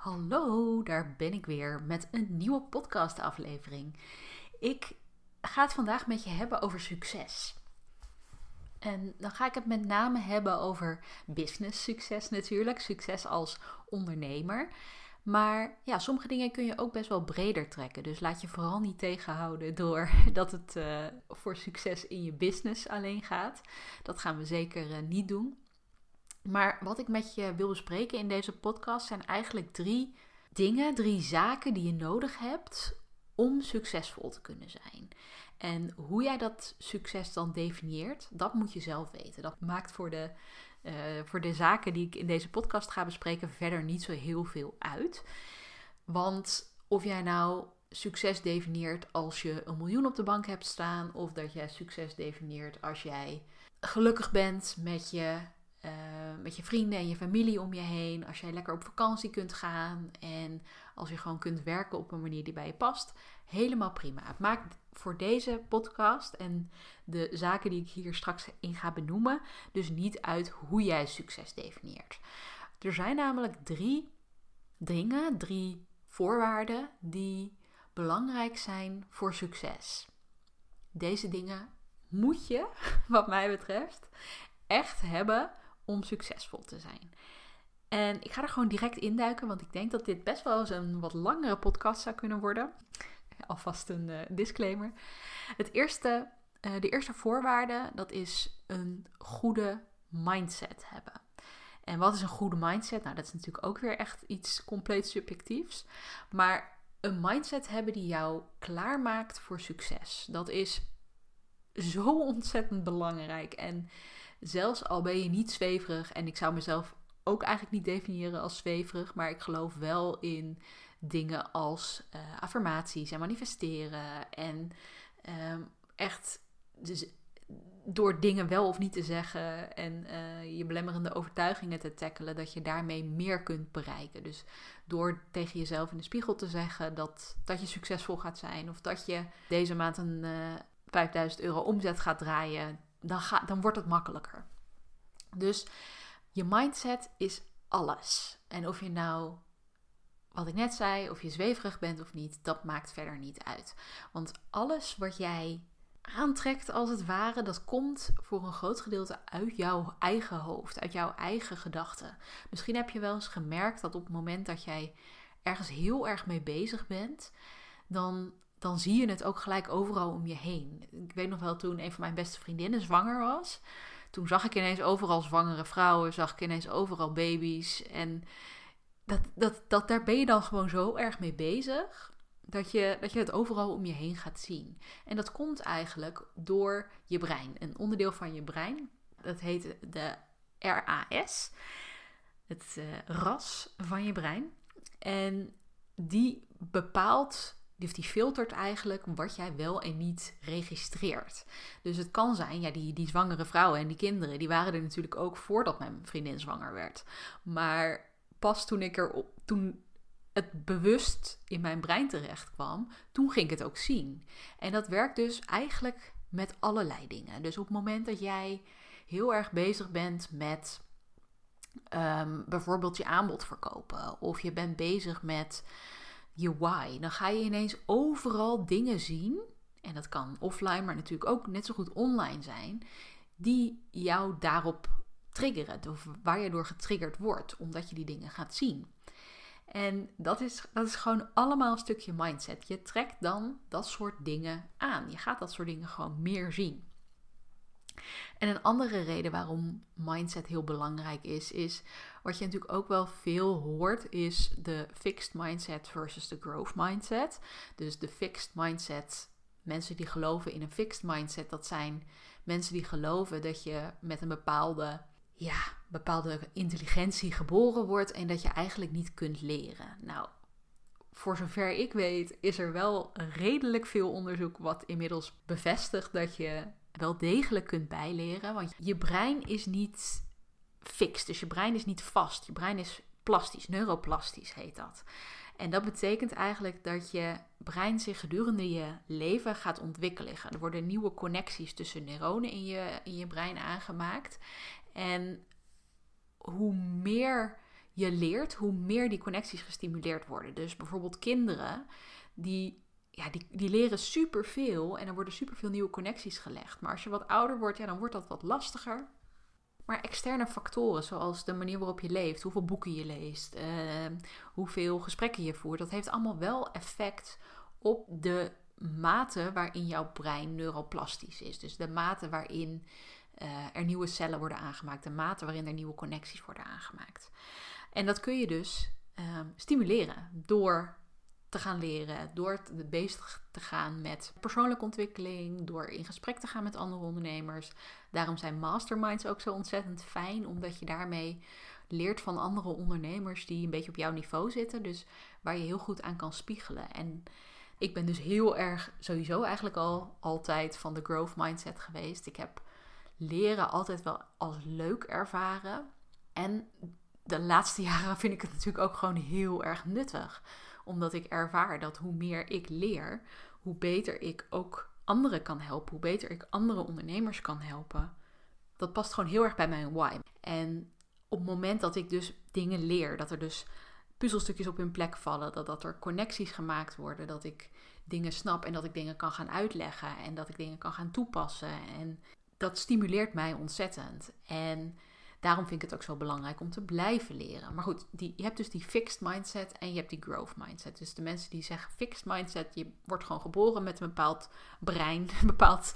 Hallo, daar ben ik weer met een nieuwe podcastaflevering. Ik ga het vandaag met je hebben over succes. En dan ga ik het met name hebben over business succes natuurlijk, succes als ondernemer. Maar ja, sommige dingen kun je ook best wel breder trekken. Dus laat je vooral niet tegenhouden door dat het uh, voor succes in je business alleen gaat. Dat gaan we zeker uh, niet doen. Maar wat ik met je wil bespreken in deze podcast zijn eigenlijk drie dingen, drie zaken die je nodig hebt om succesvol te kunnen zijn. En hoe jij dat succes dan definieert, dat moet je zelf weten. Dat maakt voor de, uh, voor de zaken die ik in deze podcast ga bespreken verder niet zo heel veel uit. Want of jij nou succes definieert als je een miljoen op de bank hebt staan, of dat jij succes definieert als jij gelukkig bent met je uh, met je vrienden en je familie om je heen. Als jij lekker op vakantie kunt gaan en als je gewoon kunt werken op een manier die bij je past. Helemaal prima. Het maakt voor deze podcast en de zaken die ik hier straks in ga benoemen, dus niet uit hoe jij succes definieert. Er zijn namelijk drie dingen, drie voorwaarden die belangrijk zijn voor succes. Deze dingen moet je, wat mij betreft, echt hebben om succesvol te zijn. En ik ga er gewoon direct induiken, want ik denk dat dit best wel eens een wat langere podcast zou kunnen worden. Alvast een uh, disclaimer. Het eerste, uh, de eerste voorwaarde, dat is een goede mindset hebben. En wat is een goede mindset? Nou, dat is natuurlijk ook weer echt iets compleet subjectiefs. Maar een mindset hebben die jou klaarmaakt voor succes. Dat is zo ontzettend belangrijk. En zelfs al ben je niet zweverig, en ik zou mezelf ook eigenlijk niet definiëren als zweverig, maar ik geloof wel in dingen als uh, affirmaties en manifesteren en um, echt dus door dingen wel of niet te zeggen en uh, je belemmerende overtuigingen te tackelen, dat je daarmee meer kunt bereiken. Dus door tegen jezelf in de spiegel te zeggen dat, dat je succesvol gaat zijn of dat je deze maand een uh, eh, 5000 euro omzet gaat draaien, dan, dan wordt het makkelijker. Dus je mindset is alles. En of je nou, wat ik net zei, of je zweverig bent of niet, dat maakt verder niet uit. Want alles wat jij aantrekt, als het ware, dat komt voor een groot gedeelte uit jouw eigen hoofd, uit jouw eigen gedachten. Misschien heb je wel eens gemerkt dat op het moment dat jij ergens heel erg mee bezig bent, dan dan zie je het ook gelijk overal om je heen. Ik weet nog wel toen een van mijn beste vriendinnen zwanger was. Toen zag ik ineens overal zwangere vrouwen, zag ik ineens overal baby's. En dat, dat, dat, daar ben je dan gewoon zo erg mee bezig. Dat je, dat je het overal om je heen gaat zien. En dat komt eigenlijk door je brein. Een onderdeel van je brein, dat heet de RAS. Het uh, ras van je brein. En die bepaalt of die filtert eigenlijk wat jij wel en niet registreert. Dus het kan zijn, ja, die, die zwangere vrouwen en die kinderen, die waren er natuurlijk ook voordat mijn vriendin zwanger werd. Maar pas toen ik er op, toen het bewust in mijn brein terecht kwam, toen ging ik het ook zien. En dat werkt dus eigenlijk met allerlei dingen. Dus op het moment dat jij heel erg bezig bent met um, bijvoorbeeld je aanbod verkopen, of je bent bezig met je why. Dan ga je ineens overal dingen zien. En dat kan offline, maar natuurlijk ook net zo goed online zijn. Die jou daarop triggeren. Of waar je door getriggerd wordt. Omdat je die dingen gaat zien. En dat is, dat is gewoon allemaal een stukje mindset. Je trekt dan dat soort dingen aan. Je gaat dat soort dingen gewoon meer zien. En een andere reden waarom mindset heel belangrijk is, is wat je natuurlijk ook wel veel hoort, is de fixed mindset versus de growth mindset. Dus de fixed mindset, mensen die geloven in een fixed mindset, dat zijn mensen die geloven dat je met een bepaalde, ja, bepaalde intelligentie geboren wordt en dat je eigenlijk niet kunt leren. Nou, voor zover ik weet, is er wel redelijk veel onderzoek wat inmiddels bevestigt dat je wel degelijk kunt bijleren. Want je brein is niet fix. Dus je brein is niet vast. Je brein is plastisch, neuroplastisch heet dat. En dat betekent eigenlijk dat je brein zich gedurende je leven gaat ontwikkelen. Er worden nieuwe connecties tussen neuronen in je, in je brein aangemaakt. En hoe meer je leert, hoe meer die connecties gestimuleerd worden. Dus bijvoorbeeld kinderen, die, ja, die, die leren superveel en er worden superveel nieuwe connecties gelegd. Maar als je wat ouder wordt, ja, dan wordt dat wat lastiger. Maar externe factoren, zoals de manier waarop je leeft, hoeveel boeken je leest, uh, hoeveel gesprekken je voert, dat heeft allemaal wel effect op de mate waarin jouw brein neuroplastisch is. Dus de mate waarin uh, er nieuwe cellen worden aangemaakt, de mate waarin er nieuwe connecties worden aangemaakt. En dat kun je dus uh, stimuleren door te gaan leren, door bezig te gaan met persoonlijke ontwikkeling, door in gesprek te gaan met andere ondernemers. Daarom zijn masterminds ook zo ontzettend fijn, omdat je daarmee leert van andere ondernemers die een beetje op jouw niveau zitten, dus waar je heel goed aan kan spiegelen. En ik ben dus heel erg sowieso eigenlijk al altijd van de growth mindset geweest. Ik heb leren altijd wel als leuk ervaren. En de laatste jaren vind ik het natuurlijk ook gewoon heel erg nuttig. Omdat ik ervaar dat hoe meer ik leer, hoe beter ik ook anderen kan helpen. Hoe beter ik andere ondernemers kan helpen. Dat past gewoon heel erg bij mijn why. En op het moment dat ik dus dingen leer, dat er dus puzzelstukjes op hun plek vallen, dat, dat er connecties gemaakt worden, dat ik dingen snap en dat ik dingen kan gaan uitleggen en dat ik dingen kan gaan toepassen. En dat stimuleert mij ontzettend. En daarom vind ik het ook zo belangrijk om te blijven leren. Maar goed, die, je hebt dus die fixed mindset en je hebt die growth mindset. Dus de mensen die zeggen fixed mindset, je wordt gewoon geboren met een bepaald brein, een bepaald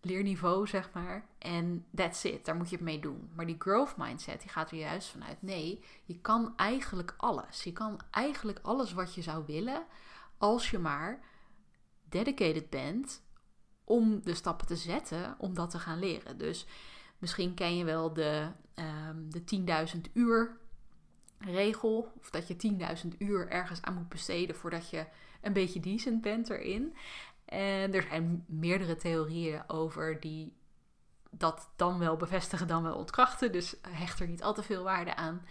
leerniveau, zeg maar. En that's it, daar moet je het mee doen. Maar die growth mindset, die gaat er juist vanuit, nee, je kan eigenlijk alles. Je kan eigenlijk alles wat je zou willen, als je maar dedicated bent om de stappen te zetten om dat te gaan leren. Dus misschien ken je wel de, um, de 10.000 uur regel. Of dat je 10.000 uur ergens aan moet besteden voordat je een beetje decent bent erin. En er zijn meerdere theorieën over die dat dan wel bevestigen, dan wel ontkrachten. Dus hecht er niet al te veel waarde aan.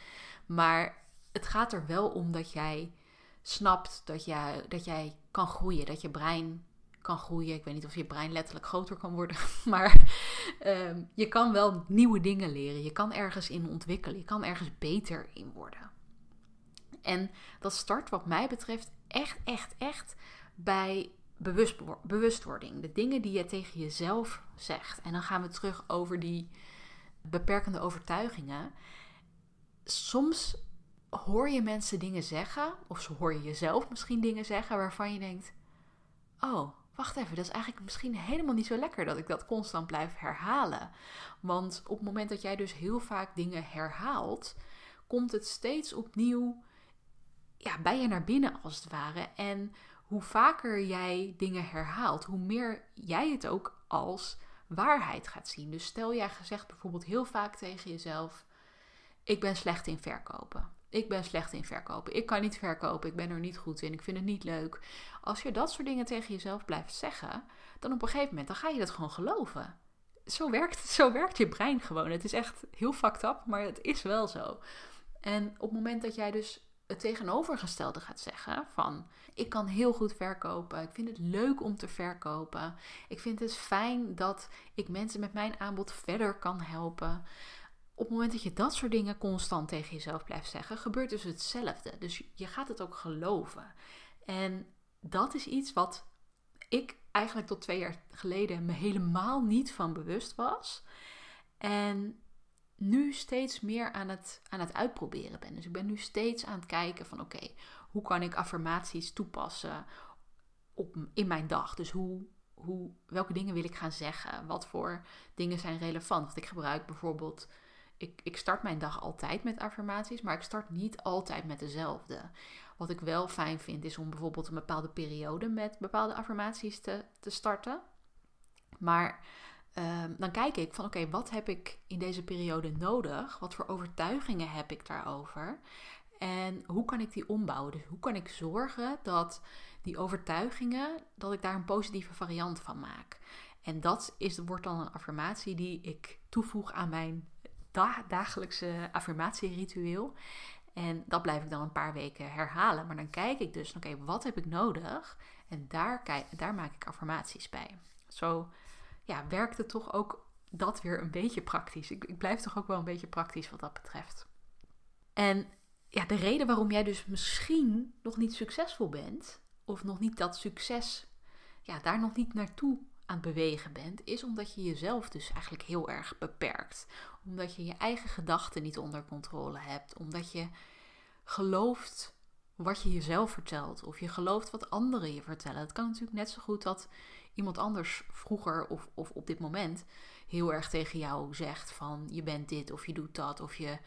Maar het gaat er wel om dat jij snapt dat jij, dat jij kan groeien, dat je brein kan groeien. Ik weet niet of je brein letterlijk groter kan worden, maar um, je kan wel nieuwe dingen leren. Je kan ergens in ontwikkelen. Je kan ergens beter in worden. En dat start, wat mij betreft, echt, echt, echt bij bewust, bewustwording. De dingen die je tegen jezelf zegt. En dan gaan we terug over die beperkende overtuigingen. Soms hoor je mensen dingen zeggen, of hoor je jezelf misschien dingen zeggen waarvan je denkt: Oh, wacht even, dat is eigenlijk misschien helemaal niet zo lekker dat ik dat constant blijf herhalen. Want op het moment dat jij dus heel vaak dingen herhaalt, komt het steeds opnieuw ja, bij je naar binnen als het ware. En hoe vaker jij dingen herhaalt, hoe meer jij het ook als waarheid gaat zien. Dus stel jij gezegd bijvoorbeeld heel vaak tegen jezelf: Ik ben slecht in verkopen. Ik ben slecht in verkopen. Ik kan niet verkopen. Ik ben er niet goed in. Ik vind het niet leuk. Als je dat soort dingen tegen jezelf blijft zeggen, dan op een gegeven moment dan ga je dat gewoon geloven. Zo werkt, zo werkt je brein gewoon. Het is echt heel fucked up, maar het is wel zo. En op het moment dat jij dus het tegenovergestelde gaat zeggen van ik kan heel goed verkopen, ik vind het leuk om te verkopen, ik vind het fijn dat ik mensen met mijn aanbod verder kan helpen op het moment dat je dat soort dingen constant tegen jezelf blijft zeggen, gebeurt dus hetzelfde. Dus je gaat het ook geloven. En dat is iets wat ik eigenlijk tot twee jaar geleden me helemaal niet van bewust was. En nu steeds meer aan het, aan het uitproberen ben. Dus ik ben nu steeds aan het kijken van oké, hoe kan ik affirmaties toepassen op, in mijn dag? Dus hoe, hoe, welke dingen wil ik gaan zeggen? Wat voor dingen zijn relevant? Want ik gebruik bijvoorbeeld ik, ik start mijn dag altijd met affirmaties, maar ik start niet altijd met dezelfde. Wat ik wel fijn vind is om bijvoorbeeld een bepaalde periode met bepaalde affirmaties te, te starten. Maar ehm, dan kijk ik van oké, wat heb ik in deze periode nodig? Wat voor overtuigingen heb ik daarover? En hoe kan ik die ombouwen? Dus hoe kan ik zorgen dat die overtuigingen, dat ik daar een positieve variant van maak? En dat is, wordt dan een affirmatie die ik toevoeg aan mijn dagelijkse affirmatieritueel. En dat blijf ik dan een paar weken herhalen. Maar dan kijk ik dus, oké, wat heb ik nodig? En daar, kijk, daar maak ik affirmaties bij. Zo ja, werkt het toch ook dat weer een beetje praktisch. Ik, ik blijf toch ook wel een beetje praktisch wat dat betreft. En ja, de reden waarom jij dus misschien nog niet succesvol bent, of nog niet dat succes, ja, daar nog niet naartoe aan het bewegen bent, is omdat je jezelf dus eigenlijk heel erg beperkt. Omdat je je eigen gedachten niet onder controle hebt. Omdat je gelooft wat je jezelf vertelt. Of je gelooft wat anderen je vertellen. Het kan natuurlijk net zo goed dat iemand anders vroeger of, of op dit moment heel erg tegen jou zegt van je bent dit of je doet dat of je.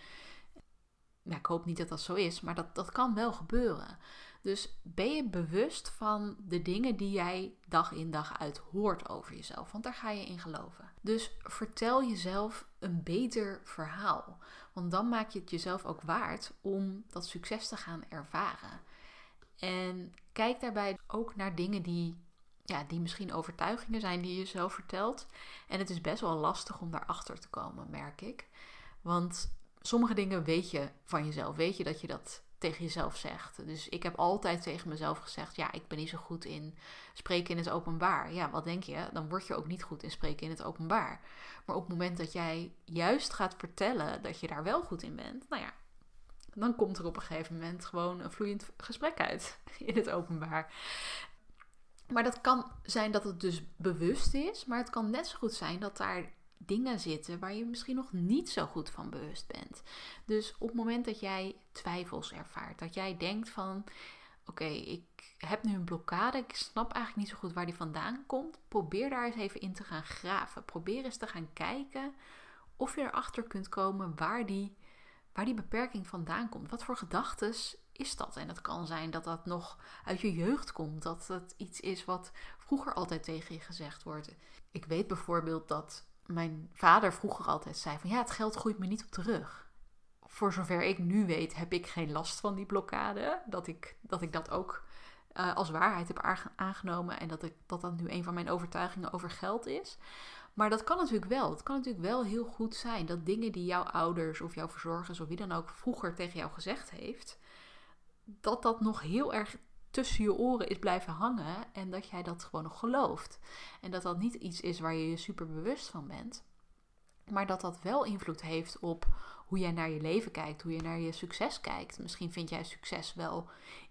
Nou, ik hoop niet dat dat zo is, maar dat, dat kan wel gebeuren. Dus ben je bewust van de dingen die jij dag in dag uit hoort over jezelf, want daar ga je in geloven. Dus vertel jezelf een beter verhaal, want dan maak je het jezelf ook waard om dat succes te gaan ervaren. En kijk daarbij ook naar dingen die, ja, die misschien overtuigingen zijn die je jezelf vertelt. En het is best wel lastig om daarachter te komen, merk ik. Want sommige dingen weet je van jezelf. Weet je dat je dat tegen jezelf zegt. Dus ik heb altijd tegen mezelf gezegd: ja, ik ben niet zo goed in spreken in het openbaar. Ja, wat denk je? Dan word je ook niet goed in spreken in het openbaar. Maar op het moment dat jij juist gaat vertellen dat je daar wel goed in bent, nou ja, dan komt er op een gegeven moment gewoon een vloeiend gesprek uit in het openbaar. Maar dat kan zijn dat het dus bewust is, maar het kan net zo goed zijn dat daar dingen zitten waar je misschien nog niet zo goed van bewust bent. Dus op het moment dat jij twijfels ervaart, dat jij denkt van oké, ik heb nu een blokkade, ik snap eigenlijk niet zo goed waar die vandaan komt, probeer daar eens even in te gaan graven. Probeer eens te gaan kijken of je erachter kunt komen waar die, waar die beperking vandaan komt. Wat voor gedachten is dat? En het kan zijn dat dat nog uit je jeugd komt, dat het iets is wat vroeger altijd tegen je gezegd wordt. Ik weet bijvoorbeeld dat mijn vader vroeger altijd zei van ja, het geld groeit me niet op de rug. Voor zover ik nu weet, heb ik geen last van die blokkade. Dat ik dat, ik dat ook uh, als waarheid heb aangenomen en dat, ik, dat dat nu een van mijn overtuigingen over geld is. Maar dat kan natuurlijk wel. Het kan natuurlijk wel heel goed zijn dat dingen die jouw ouders of jouw verzorgers of wie dan ook vroeger tegen jou gezegd heeft, dat dat nog heel erg tussen je oren is blijven hangen en dat jij dat gewoon nog gelooft. En dat dat niet iets is waar je je super bewust van bent, maar dat dat wel invloed heeft op hoe jij naar je leven kijkt, hoe je naar je succes kijkt. Misschien vind jij succes wel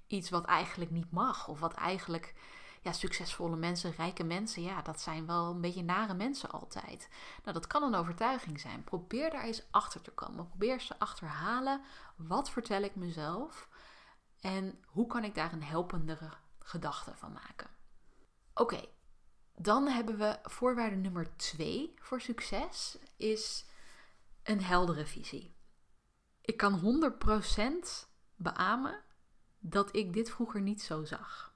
iets wat eigenlijk niet mag, of wat eigenlijk ja, succesvolle mensen, rijke mensen, ja, dat zijn wel een beetje nare mensen altijd. Nou, dat kan een overtuiging zijn. Probeer daar eens achter te komen. Probeer ze achterhalen. Wat vertel ik mezelf? En hoe kan ik daar een helpendere gedachte van maken? Oké, dan hebben we voorwaarde nummer twee voor succes, is een heldere visie. Ik kan 100% beamen dat ik dit vroeger niet zo zag.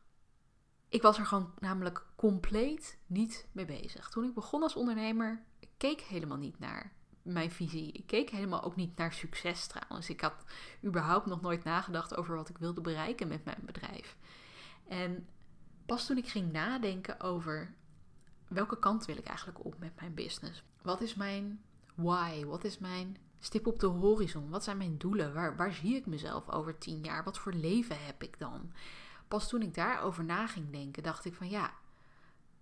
Ik was er gewoon namelijk compleet niet mee bezig. Toen ik begon als ondernemer, keek helemaal niet naar mijn visie. Ik keek helemaal ook niet naar succes trouwens. Ik had überhaupt nog nooit nagedacht over wat ik wilde bereiken met mijn bedrijf. En pas toen ik ging nadenken over welke kant wil ik eigenlijk op met mijn business? Wat is mijn why? Wat is mijn stip op de horizon? Wat zijn mijn doelen? Waar, waar zie ik mezelf over tien jaar? Wat voor leven heb ik dan? Pas toen ik daarover na ging denken, dacht ik van ja,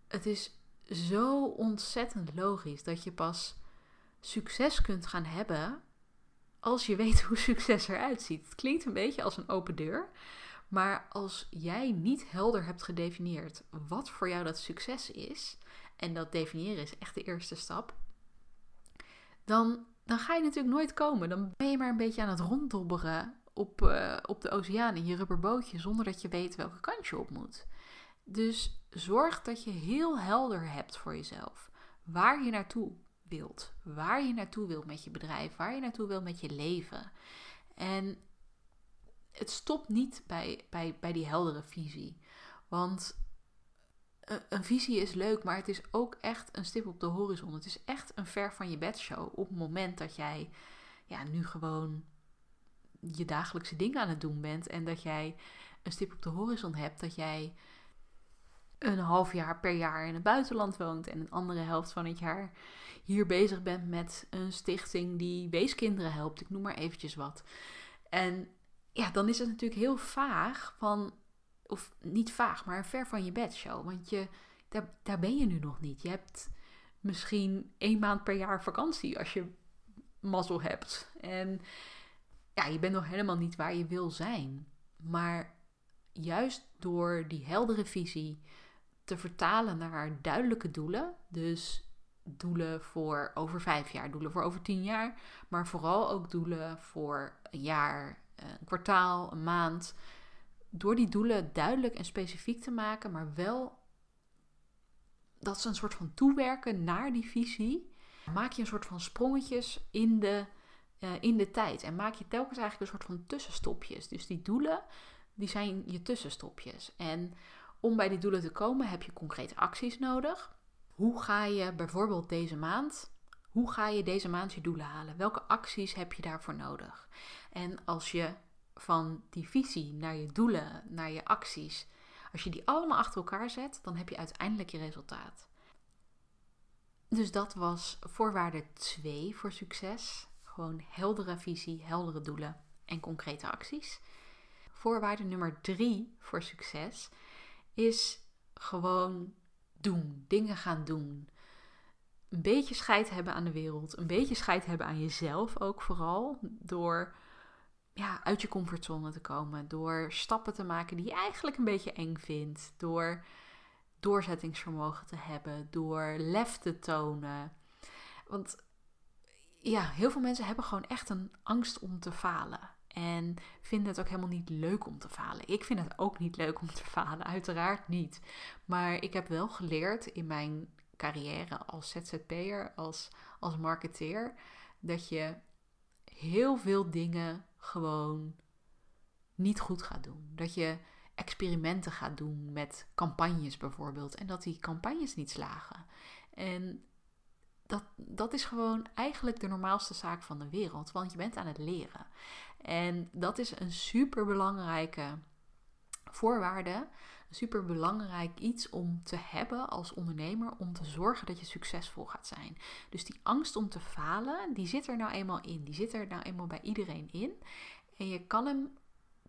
het is zo ontzettend logisch dat je pas succes kunt gaan hebben als je weet hoe succes eruit ziet. Het klinkt een beetje als een open deur, maar als jij niet helder hebt gedefinieerd wat voor jou dat succes is, en dat definiëren is echt de eerste stap, dan, dan ga je natuurlijk nooit komen. Dan ben je maar een beetje aan het ronddobberen op, uh, op de oceaan in je rubberbootje zonder dat je weet welke kant je op moet. Dus zorg dat je heel helder hebt voor jezelf waar je naartoe wilt. Waar je naartoe wilt met je bedrijf, waar je naartoe wilt met je leven. En het stopt niet bij, bij, bij die heldere visie. Want een visie is leuk, maar het is ook echt een stip op de horizon. Het is echt een ver van je bedshow op het moment dat jij ja, nu gewoon je dagelijkse dingen aan het doen bent en dat jij een stip op de horizon hebt, dat jij een half jaar per jaar in het buitenland woont en een andere helft van het jaar hier bezig bent met een stichting die weeskinderen helpt. Ik noem maar eventjes wat. En ja, dan is het natuurlijk heel vaag van, of niet vaag, maar ver van je bedshow. Want je, daar, daar ben je nu nog niet. Je hebt misschien één maand per jaar vakantie als je mazzel hebt. En ja, je bent nog helemaal niet waar je wil zijn. Maar juist door die heldere visie te vertalen naar duidelijke doelen, dus doelen voor over vijf jaar, doelen voor over tien jaar, maar vooral ook doelen voor een jaar, een kwartaal, een maand. Door die doelen duidelijk en specifiek te maken, maar wel dat ze een soort van toewerken naar die visie, maak je een soort van sprongetjes in de, uh, in de tijd. En maak je telkens eigenlijk een soort van tussenstopjes. Dus die doelen, die zijn je tussenstopjes. En om bij die doelen te komen heb je concrete acties nodig. Hoe ga je bijvoorbeeld deze maand, hoe ga je deze maand je doelen halen? Welke acties heb je daarvoor nodig? En als je van die visie naar je doelen, naar je acties, als je die allemaal achter elkaar zet, dan heb je uiteindelijk je resultaat. Dus dat was voorwaarde 2 voor succes. Gewoon heldere visie, heldere doelen en concrete acties. Voorwaarde nummer 3 voor succes is gewoon doen, dingen gaan doen. Een beetje scheid hebben aan de wereld, een beetje scheid hebben aan jezelf ook vooral. Door ja, uit je comfortzone te komen, door stappen te maken die je eigenlijk een beetje eng vindt, door doorzettingsvermogen te hebben, door lef te tonen. Want ja, heel veel mensen hebben gewoon echt een angst om te falen. En vinden het ook helemaal niet leuk om te falen. Ik vind het ook niet leuk om te falen, uiteraard niet. Maar ik heb wel geleerd in mijn carrière als ZZP'er, als, als marketeer, dat je heel veel dingen gewoon niet goed gaat doen. Dat je experimenten gaat doen met campagnes bijvoorbeeld. En dat die campagnes niet slagen. En dat, dat is gewoon eigenlijk de normaalste zaak van de wereld. Want je bent aan het leren. En dat is een super belangrijke voorwaarde. Een super belangrijk iets om te hebben als ondernemer. Om te zorgen dat je succesvol gaat zijn. Dus die angst om te falen, die zit er nou eenmaal in. Die zit er nou eenmaal bij iedereen in. En je kan hem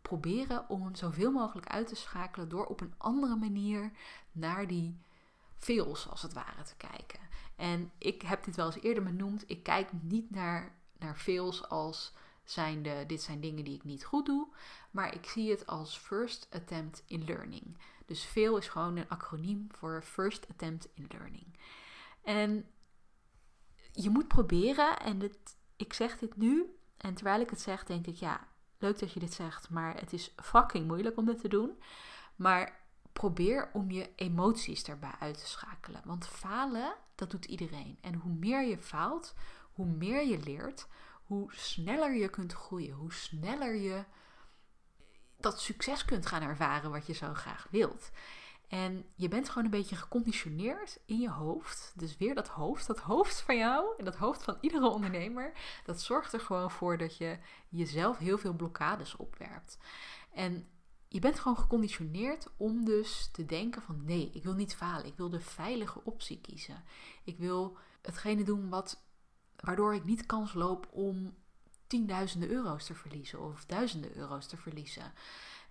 proberen om hem zoveel mogelijk uit te schakelen door op een andere manier naar die fails als het ware te kijken. En ik heb dit wel eens eerder benoemd. Ik kijk niet naar, naar fails als zijnde, dit zijn dingen die ik niet goed doe. Maar ik zie het als first attempt in learning. Dus fail is gewoon een acroniem voor first attempt in learning. En je moet proberen, en ik zeg dit nu, en terwijl ik het zeg, denk ik, ja, leuk dat je dit zegt, maar het is fucking moeilijk om dit te doen. Maar probeer om je emoties erbij uit te schakelen. Want falen, dat doet iedereen. En hoe meer je faalt, hoe meer je leert, hoe sneller je kunt groeien, hoe sneller je dat succes kunt gaan ervaren wat je zo graag wilt. En je bent gewoon een beetje geconditioneerd in je hoofd. Dus weer dat hoofd, dat hoofd van jou en dat hoofd van iedere ondernemer, dat zorgt er gewoon voor dat je jezelf heel veel blokkades opwerpt. En je bent gewoon geconditioneerd om dus te denken van nee, ik wil niet falen. Ik wil de veilige optie kiezen. Ik wil hetgene doen wat, waardoor ik niet kans loop om tienduizenden euro's te verliezen of duizenden euro's te verliezen.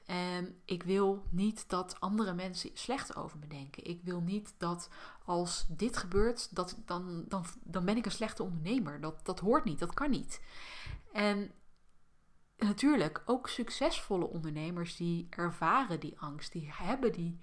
En ik wil niet dat andere mensen slecht over me denken. Ik wil niet dat als dit gebeurt, dat, dan, dan, dan ben ik een slechte ondernemer. Dat, dat hoort niet, dat kan niet. En natuurlijk, ook succesvolle ondernemers die ervaren die angst, die hebben die,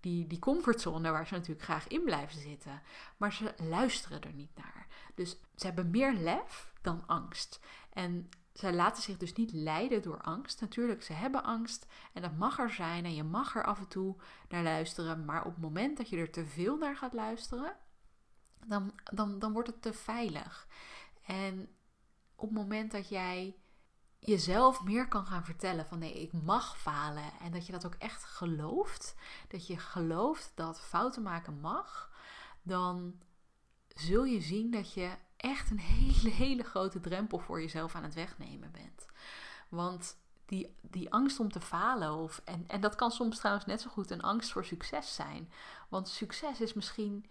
die, die comfortzone waar ze natuurlijk graag in blijven zitten. Maar ze luisteren er niet naar. Dus ze hebben meer lef dan angst. En zij laten zich dus niet leiden door angst. Natuurlijk, ze hebben angst en dat mag er zijn en je mag er af en toe naar luisteren. Maar op het moment dat je er te veel naar gaat luisteren, dan, dan, dan wordt het te veilig. En op het moment dat jij jezelf meer kan gaan vertellen van nee, ik mag falen en dat je dat ook echt gelooft, dat je gelooft dat fouten maken mag, dan zul je zien dat je echt een hele, hele grote drempel voor jezelf aan het wegnemen bent. Want die, die angst om te falen, of, en, en dat kan soms trouwens net zo goed een angst voor succes zijn. Want succes is misschien,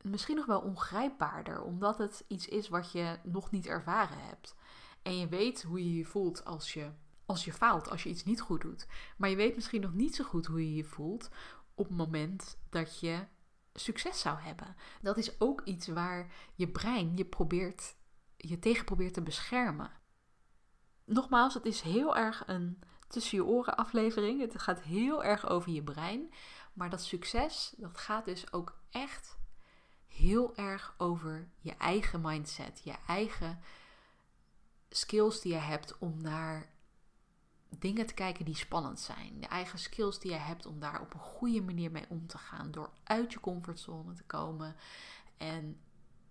misschien nog wel ongrijpbaarder, omdat het iets is wat je nog niet ervaren hebt. En je weet hoe je je voelt als je, als je faalt, als je iets niet goed doet. Maar je weet misschien nog niet zo goed hoe je je voelt op het moment dat je succes zou hebben. Dat is ook iets waar je brein je probeert, je tegen probeert te beschermen. nogmaals, het is heel erg een tussen je oren aflevering. Het gaat heel erg over je brein. Maar dat succes, dat gaat dus ook echt heel erg over je eigen mindset. Je eigen skills die je hebt om naar dingen te kijken die spannend zijn. De eigen skills die je hebt om daar op een goede manier mee om te gaan. Door uit je comfortzone te komen. En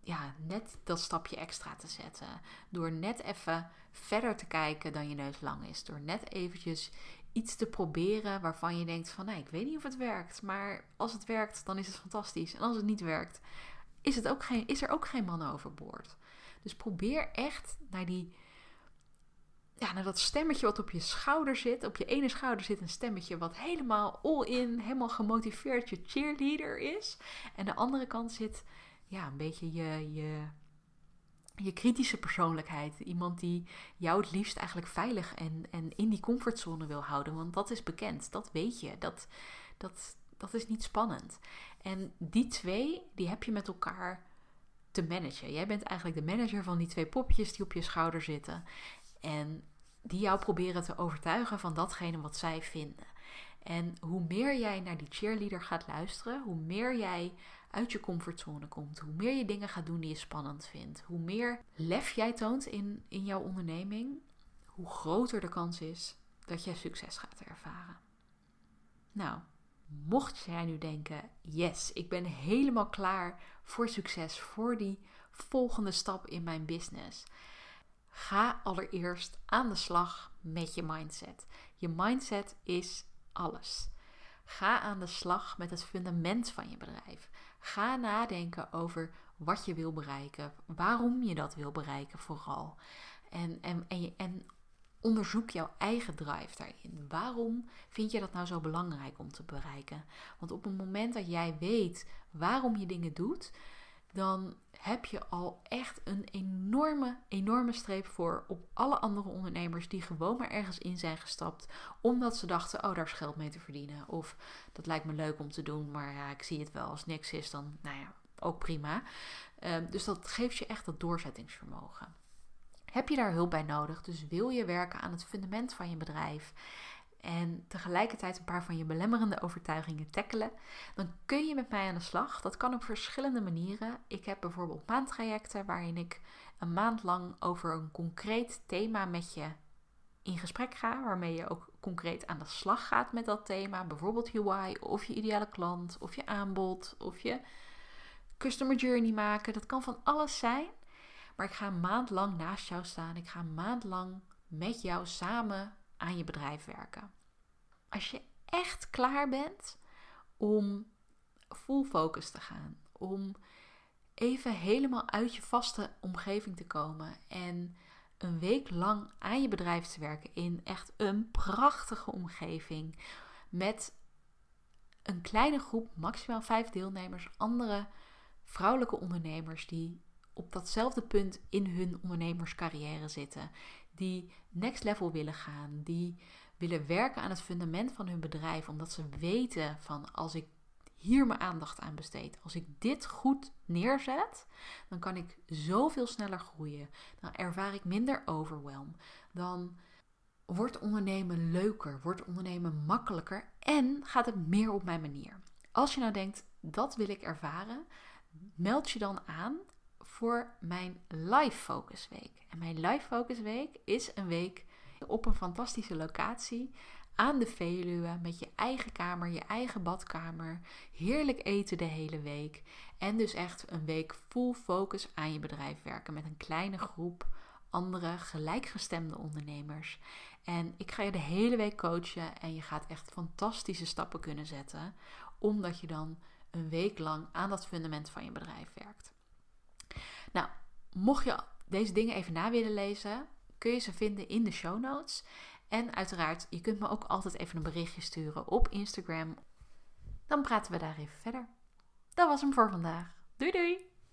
ja, net dat stapje extra te zetten. Door net even verder te kijken dan je neus lang is. Door net eventjes iets te proberen waarvan je denkt van... Nou, ik weet niet of het werkt. Maar als het werkt, dan is het fantastisch. En als het niet werkt, is, het ook geen, is er ook geen man overboord. Dus probeer echt naar die ja, naar dat stemmetje wat op je schouder zit. Op je ene schouder zit een stemmetje wat helemaal all in, helemaal gemotiveerd je cheerleader is. En de andere kant zit ja, een beetje je, je, je kritische persoonlijkheid. Iemand die jou het liefst eigenlijk veilig en, en in die comfortzone wil houden. Want dat is bekend, dat weet je. Dat, dat, dat is niet spannend. En die twee, die heb je met elkaar te managen. Jij bent eigenlijk de manager van die twee popjes die op je schouder zitten. En die jou proberen te overtuigen van datgene wat zij vinden. En hoe meer jij naar die cheerleader gaat luisteren, hoe meer jij uit je comfortzone komt, hoe meer je dingen gaat doen die je spannend vindt, hoe meer lef jij toont in, in jouw onderneming, hoe groter de kans is dat jij succes gaat ervaren. Nou, mocht jij nu denken: yes, ik ben helemaal klaar voor succes, voor die volgende stap in mijn business. Ga allereerst aan de slag met je mindset. Je mindset is alles. Ga aan de slag met het fundament van je bedrijf. Ga nadenken over wat je wil bereiken, waarom je dat wil bereiken vooral. En, en, en, en onderzoek jouw eigen drive daarin. Waarom vind je dat nou zo belangrijk om te bereiken? Want op het moment dat jij weet waarom je dingen doet, dan heb je al echt een enorme, enorme streep voor op alle andere ondernemers die gewoon maar ergens in zijn gestapt. Omdat ze dachten, oh daar is geld mee te verdienen. Of dat lijkt me leuk om te doen, maar ja, ik zie het wel. Als niks is, dan nou ja, ook prima. Ehm, dus dat geeft je echt dat doorzettingsvermogen. Heb je daar hulp bij nodig? Dus wil je werken aan het fundament van je bedrijf? En tegelijkertijd een paar van je belemmerende overtuigingen tackelen, dan kun je met mij aan de slag. Dat kan op verschillende manieren. Ik heb bijvoorbeeld maandtrajecten waarin ik een maand lang over een concreet thema met je in gesprek ga, waarmee je ook concreet aan de slag gaat met dat thema. Bijvoorbeeld UI of je ideale klant of je aanbod of je customer journey maken. Dat kan van alles zijn. Maar ik ga een maand lang naast jou staan. Ik ga een maand lang met jou samen aan je bedrijf werken. Als je echt klaar bent om full focus te gaan, om even helemaal uit je vaste omgeving te komen en een week lang aan je bedrijf te werken in echt een prachtige omgeving met een kleine groep, maximaal vijf deelnemers, andere vrouwelijke ondernemers die op datzelfde punt in hun ondernemerscarrière zitten, die next level willen gaan, die willen werken aan het fundament van hun bedrijf, omdat ze weten van als ik hier mijn aandacht aan besteed, als ik dit goed neerzet, dan kan ik zoveel sneller groeien. Dan ervaar ik minder overwhelm. Dan wordt ondernemen leuker, wordt ondernemen makkelijker en gaat het meer op mijn manier. Als je nou denkt, dat wil ik ervaren, meld je dan aan voor mijn Live Focus Week. En mijn Live Focus Week is een week op een fantastische locatie aan de Veluwe met je eigen kamer, je eigen badkamer, heerlijk eten de hele week en dus echt een week full focus aan je bedrijf werken met een kleine groep andere gelijkgestemde ondernemers. En ik ga je de hele week coachen en je gaat echt fantastische stappen kunnen zetten, omdat je dan een week lang aan dat fundament van je bedrijf werkt. Nou, mocht je deze dingen even na willen lezen, kun je ze vinden in de show notes. En uiteraard, je kunt me ook altijd even een berichtje sturen op Instagram. Dan praten we daar even verder. Dat was hem voor vandaag. Doei doei!